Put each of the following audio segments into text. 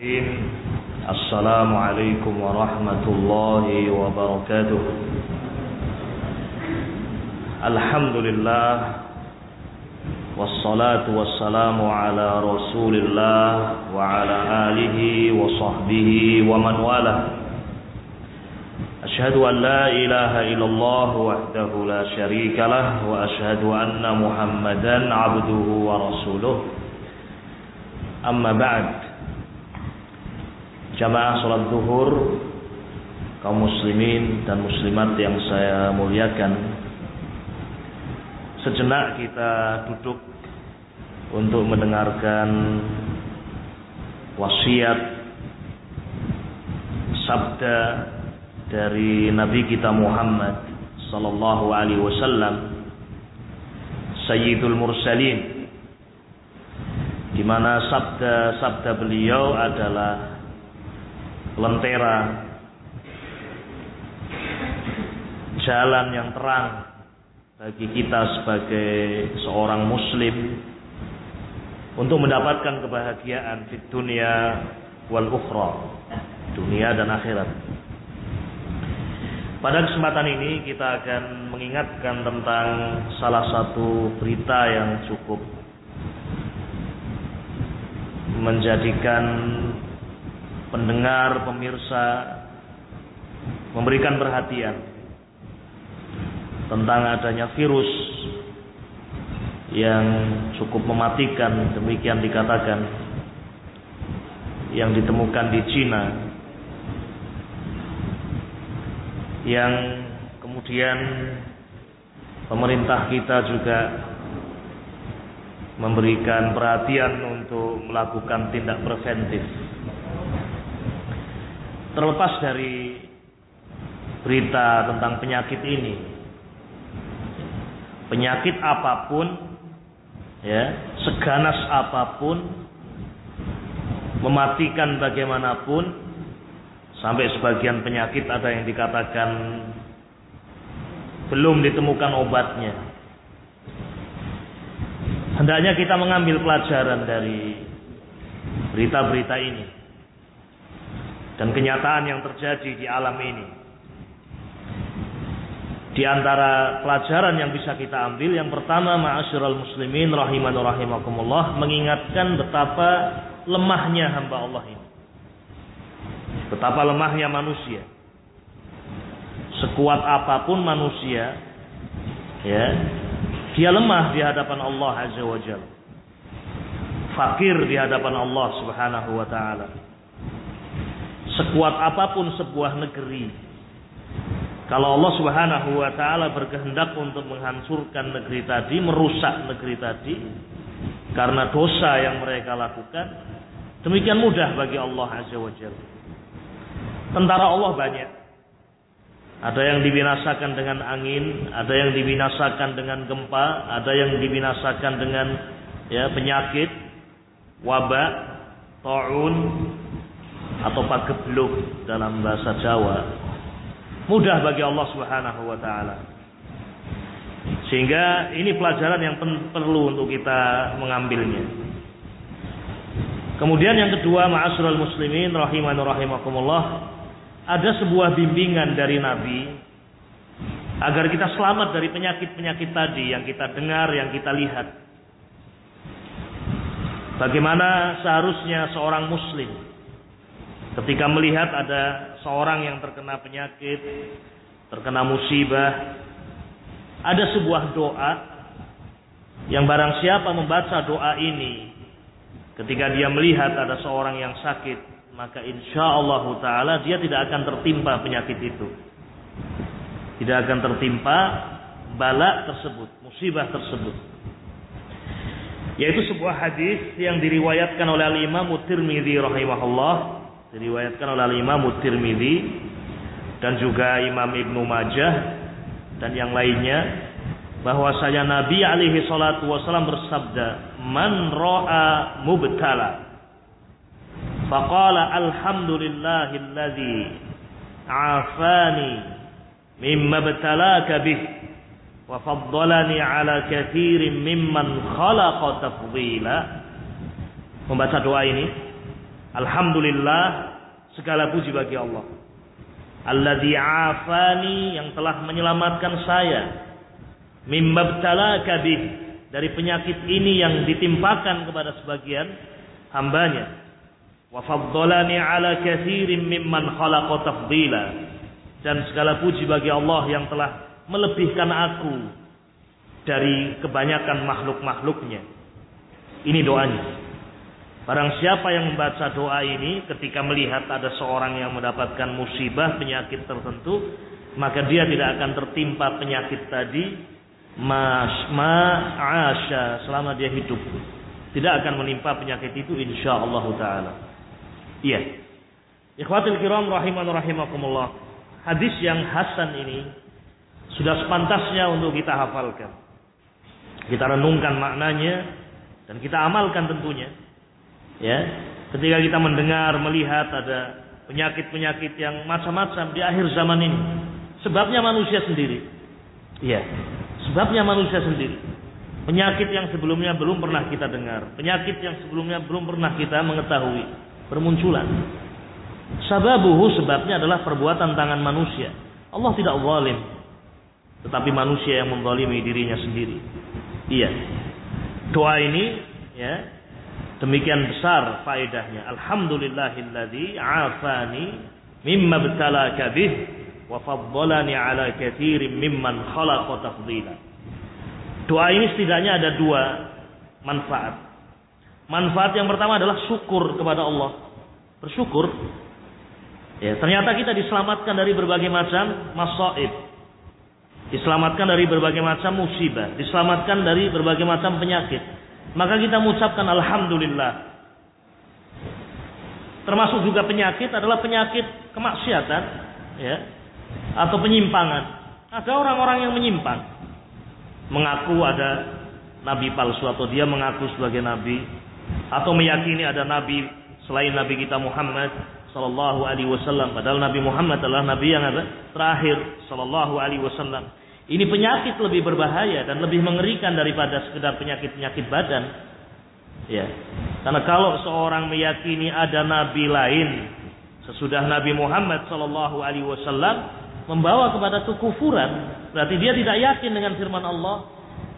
السلام عليكم ورحمة الله وبركاته. الحمد لله والصلاة والسلام على رسول الله وعلى آله وصحبه ومن والاه. أشهد أن لا إله إلا الله وحده لا شريك له وأشهد أن محمدا عبده ورسوله. أما بعد jamaah sholat zuhur kaum muslimin dan muslimat yang saya muliakan. Sejenak kita duduk untuk mendengarkan wasiat sabda dari Nabi kita Muhammad sallallahu alaihi wasallam Sayyidul Mursalin. Di mana sabda-sabda beliau adalah lentera. Jalan yang terang bagi kita sebagai seorang muslim untuk mendapatkan kebahagiaan di dunia wal ukhra dunia dan akhirat. Pada kesempatan ini kita akan mengingatkan tentang salah satu berita yang cukup menjadikan pendengar, pemirsa memberikan perhatian tentang adanya virus yang cukup mematikan demikian dikatakan yang ditemukan di Cina yang kemudian pemerintah kita juga memberikan perhatian untuk melakukan tindak preventif terlepas dari berita tentang penyakit ini. Penyakit apa pun ya seganas apa pun mematikan bagaimanapun sampai sebagian penyakit ada yang dikatakan belum ditemukan obatnya. Hendaknya kita mengambil pelajaran dari berita-berita ini dan kenyataan yang terjadi di alam ini. Di antara pelajaran yang bisa kita ambil yang pertama ma'asyiral muslimin rahiman rahimakumullah mengingatkan betapa lemahnya hamba Allah ini. Betapa lemahnya manusia. Sekuat apa pun manusia ya, dia lemah di hadapan Allah Azza wa Jalla. Fakir di hadapan Allah Subhanahu wa taala sekuat apa pun sebuah negeri kalau Allah Subhanahu wa taala berkehendak untuk menghancurkan negeri tadi, merusak negeri tadi karena dosa yang mereka lakukan, demikian mudah bagi Allah Azza wa Jalla. Tentara Allah banyak. Ada yang dibinasakan dengan angin, ada yang dibinasakan dengan gempa, ada yang dibinasakan dengan ya penyakit, wabak, taun, atau pagebluk dalam bahasa Jawa mudah bagi Allah Subhanahu wa taala. Sehingga ini pelajaran yang perlu untuk kita mengambilnya. Kemudian yang kedua, ma'asyiral muslimin rahimanur rahimakumullah, ada sebuah bimbingan dari Nabi agar kita selamat dari penyakit-penyakit tadi yang kita dengar, yang kita lihat. Bagaimana seharusnya seorang muslim Ketika melihat ada seorang yang terkena penyakit, terkena musibah, ada sebuah doa yang barang siapa membaca doa ini ketika dia melihat ada seorang yang sakit, maka insya Allah taala dia tidak akan tertimpa penyakit itu. Tidak akan tertimpa bala tersebut, musibah tersebut. Yaitu sebuah hadis yang diriwayatkan oleh Al Imam Tirmidzi rahimahullah diriwayatkan oleh Imam Tirmidzi dan juga Imam Ibnu Majah dan yang lainnya bahwasanya Nabi alaihi salatu wasallam bersabda man ra'a mubtala faqala alhamdulillahilladzi afani mimma btalaka bih wa faddalani ala kathirin mimman khalaqa tafdila. Membaca doa ini Alhamdulillah segala puji bagi Allah. Alladzi afani yang telah menyelamatkan saya mimbabtalaka bih dari penyakit ini yang ditimpakan kepada sebagian hambanya. Wa faddalani ala kathirin mimman khalaqa tafdila. Dan segala puji bagi Allah yang telah melebihkan aku dari kebanyakan makhluk-makhluknya. Ini doanya. Barang siapa yang membaca doa ini ketika melihat ada seorang yang mendapatkan musibah penyakit tertentu, maka dia tidak akan tertimpa penyakit tadi mas ma'asya selama dia hidup. Tidak akan menimpa penyakit itu insyaallah taala. Iya. Ikhwatul kiram rahiman rahimakumullah. Hadis yang hasan ini sudah sepantasnya untuk kita hafalkan. Kita renungkan maknanya dan kita amalkan tentunya Ya, ketika kita mendengar, melihat ada penyakit-penyakit yang macam-macam di akhir zaman ini, sebabnya manusia sendiri. Ya, sebabnya manusia sendiri. Penyakit yang sebelumnya belum pernah kita dengar, penyakit yang sebelumnya belum pernah kita mengetahui bermunculan. Sababuhu sebabnya adalah perbuatan tangan manusia. Allah tidak zalim, tetapi manusia yang menzalimi dirinya sendiri. Iya. Doa ini ya Demikian besar faedahnya. Alhamdulillahilladzi afani mimma btalaka bih wa faddalani ala katsirin mimman khalaqa tafdila. Doa ini setidaknya ada dua manfaat. Manfaat yang pertama adalah syukur kepada Allah. Bersyukur. Ya, ternyata kita diselamatkan dari berbagai macam masaib. Diselamatkan dari berbagai macam musibah, diselamatkan dari berbagai macam penyakit maka kita mengucapkan alhamdulillah. Termasuk juga penyakit adalah penyakit kemaksiatan, ya, atau penyimpangan. Ada orang-orang yang menyimpang, mengaku ada nabi palsu atau dia mengaku sebagai nabi, atau meyakini ada nabi selain nabi kita Muhammad Sallallahu Alaihi Wasallam. Padahal Nabi Muhammad adalah nabi yang ada terakhir Sallallahu Alaihi Wasallam. Ini penyakit lebih berbahaya dan lebih mengerikan daripada sekedar penyakit-penyakit badan. Ya. Karena kalau seorang meyakini ada nabi lain sesudah Nabi Muhammad sallallahu alaihi wasallam membawa kepada kekufuran, berarti dia tidak yakin dengan firman Allah,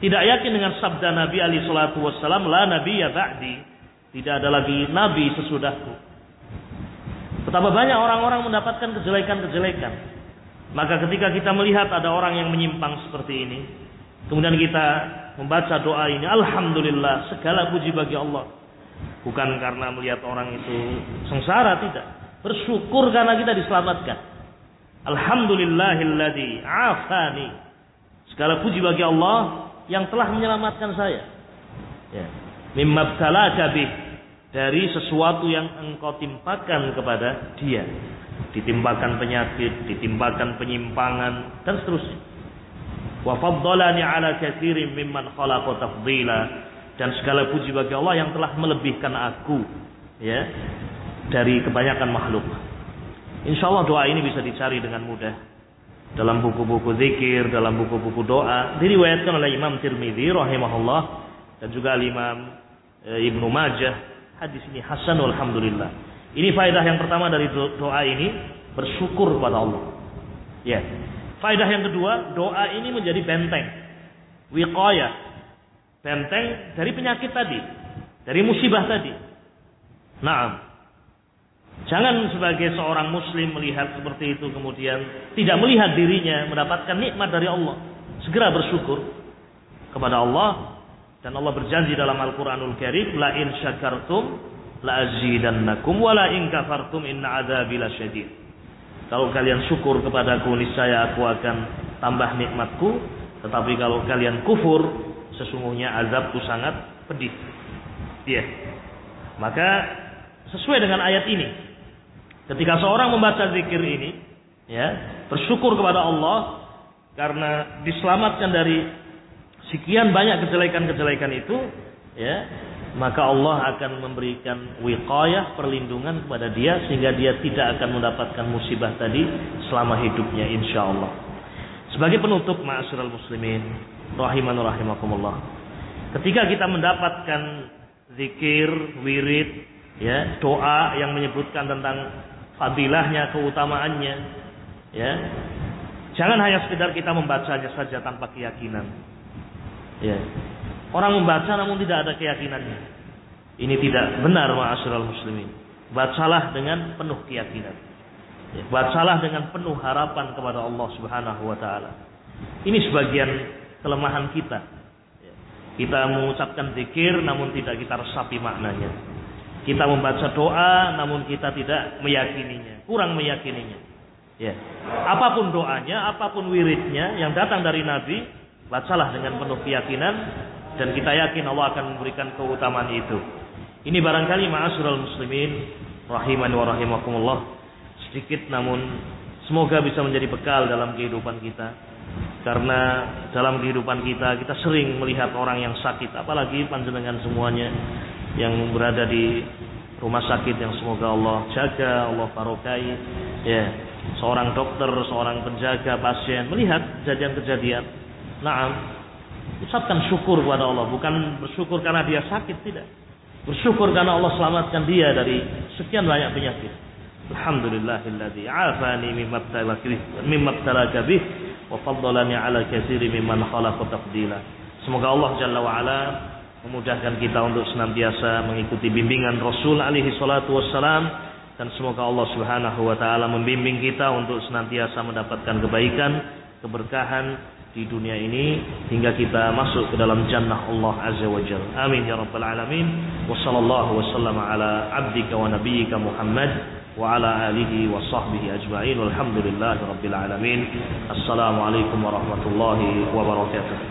tidak yakin dengan sabda Nabi alaihi salatu wasallam, la nabi ya ba'di. Tidak ada lagi nabi sesudahku. Betapa banyak orang-orang mendapatkan kejelekan-kejelekan. Maka ketika kita melihat ada orang yang menyimpang seperti ini, kemudian kita membaca doa ini, Alhamdulillah, segala puji bagi Allah. Bukan karena melihat orang itu sengsara, tidak. Bersyukur karena kita diselamatkan. Alhamdulillahilladzi afani. Segala puji bagi Allah yang telah menyelamatkan saya. Ya. Mimma dari sesuatu yang engkau timpakan kepada dia ditimpakan penyakit, ditimpakan penyimpangan dan seterusnya. Wa faddalani ala katsirin mimman khalaqa tafdila dan segala puji bagi Allah yang telah melebihkan aku ya dari kebanyakan makhluk. Insya Allah doa ini bisa dicari dengan mudah dalam buku-buku zikir, dalam buku-buku doa. Diriwayatkan oleh Imam Tirmidzi rahimahullah dan juga Imam e, Ibnu Majah. Hadis ini hasan alhamdulillah. Ini faedah yang pertama dari doa ini bersyukur kepada Allah. Ya. Faedah yang kedua, doa ini menjadi benteng. Wiqayah. Benteng dari penyakit tadi, dari musibah tadi. Nah, Jangan sebagai seorang muslim melihat seperti itu kemudian tidak melihat dirinya mendapatkan nikmat dari Allah. Segera bersyukur kepada Allah dan Allah berjanji dalam Al-Qur'anul Karim, "La in syakartum la azidannakum wa la in kafartum inna adzabi lasyadid. Kalau kalian syukur kepadaku niscaya aku akan tambah nikmatku, tetapi kalau kalian kufur sesungguhnya azabku sangat pedih. Iya. Maka sesuai dengan ayat ini, ketika seorang membaca zikir ini, ya, bersyukur kepada Allah karena diselamatkan dari sekian banyak kejelekan-kejelekan itu, ya, maka Allah akan memberikan wiqayah perlindungan kepada dia sehingga dia tidak akan mendapatkan musibah tadi selama hidupnya insya Allah. Sebagai penutup ma'asyiral muslimin rahiman rahimakumullah. Ketika kita mendapatkan zikir, wirid ya doa yang menyebutkan tentang fadilahnya, keutamaannya, ya. Jangan hanya sekedar kita membacanya saja tanpa keyakinan. Ya. Orang membaca namun tidak ada keyakinannya. Ini tidak benar ma'asyiral muslimin. Bacalah dengan penuh keyakinan. Ya, bacalah dengan penuh harapan kepada Allah Subhanahu wa taala. Ini sebagian kelemahan kita. Ya. Kita mengucapkan zikir namun tidak kita resapi maknanya. Kita membaca doa namun kita tidak meyakininya, kurang meyakininya. Ya. Apa pun doanya, apa pun wiridnya yang datang dari Nabi, bacalah dengan penuh keyakinan dan kita yakin Allah akan memberikan keutamaan itu. Ini barangkali ma'asyiral muslimin rahiman wa rahimakumullah sedikit namun semoga bisa menjadi bekal dalam kehidupan kita. Karena dalam kehidupan kita kita sering melihat orang yang sakit apalagi panjenengan semuanya yang berada di rumah sakit yang semoga Allah jaga, Allah barokai ya. Seorang dokter, seorang penjaga pasien melihat kejadian-kejadian. Naam, ucapkan syukur kepada Allah, bukan bersyukur karena dia sakit tidak. Bersyukur karena Allah selamatkan dia dari sekian banyak penyakit. Alhamdulillahilladzi afani mimma ibtalaka bih wa faddalani ala katsiri mimman khalaqa tafdila. Semoga Allah Jalla wa ala memudahkan kita untuk senantiasa mengikuti bimbingan Rasul alaihi salatu wassalam dan semoga Allah Subhanahu wa taala membimbing kita untuk senantiasa mendapatkan kebaikan, keberkahan di dunia ini hingga kita masuk ke dalam jannah Allah Azza wa Jalla. Amin ya rabbal alamin. Wa sallallahu wasallam ala abdika wa Muhammad wa ala alihi wa sahbihi ajma'in. Walhamdulillahi rabbil alamin. Assalamualaikum warahmatullahi wabarakatuh.